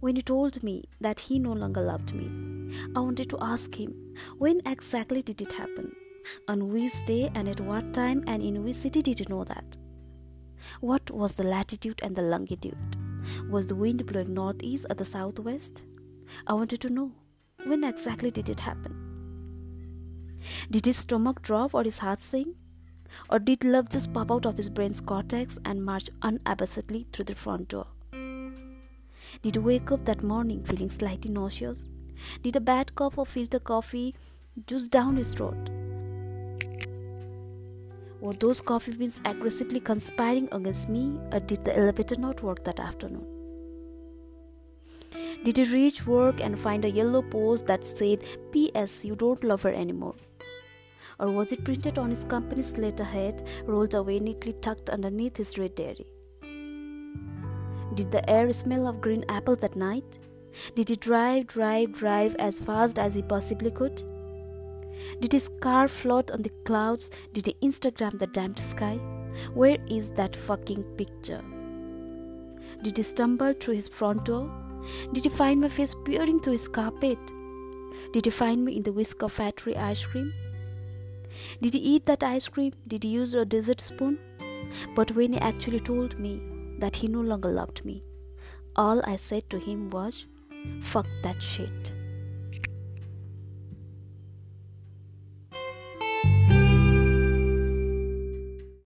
When he told me that he no longer loved me, I wanted to ask him when exactly did it happen? On which day and at what time and in which city did you know that? What was the latitude and the longitude? Was the wind blowing northeast or the southwest? I wanted to know when exactly did it happen? Did his stomach drop or his heart sink? Or did love just pop out of his brain's cortex and march unabassedly through the front door? Did he wake up that morning feeling slightly nauseous? Did a bad cup of filter coffee juice down his throat? Were those coffee beans aggressively conspiring against me, or did the elevator not work that afternoon? Did he reach work and find a yellow post that said, P.S. You don't love her anymore? Or was it printed on his company's letterhead, rolled away neatly tucked underneath his red dairy? Did the air smell of green apple that night? Did he drive, drive, drive as fast as he possibly could? Did his car float on the clouds? Did he Instagram the damned sky? Where is that fucking picture? Did he stumble through his front door? Did he find my face peering through his carpet? Did he find me in the whisk of factory ice cream? Did he eat that ice cream? Did he use a dessert spoon? But when he actually told me that he no longer loved me, all I said to him was, fuck that shit.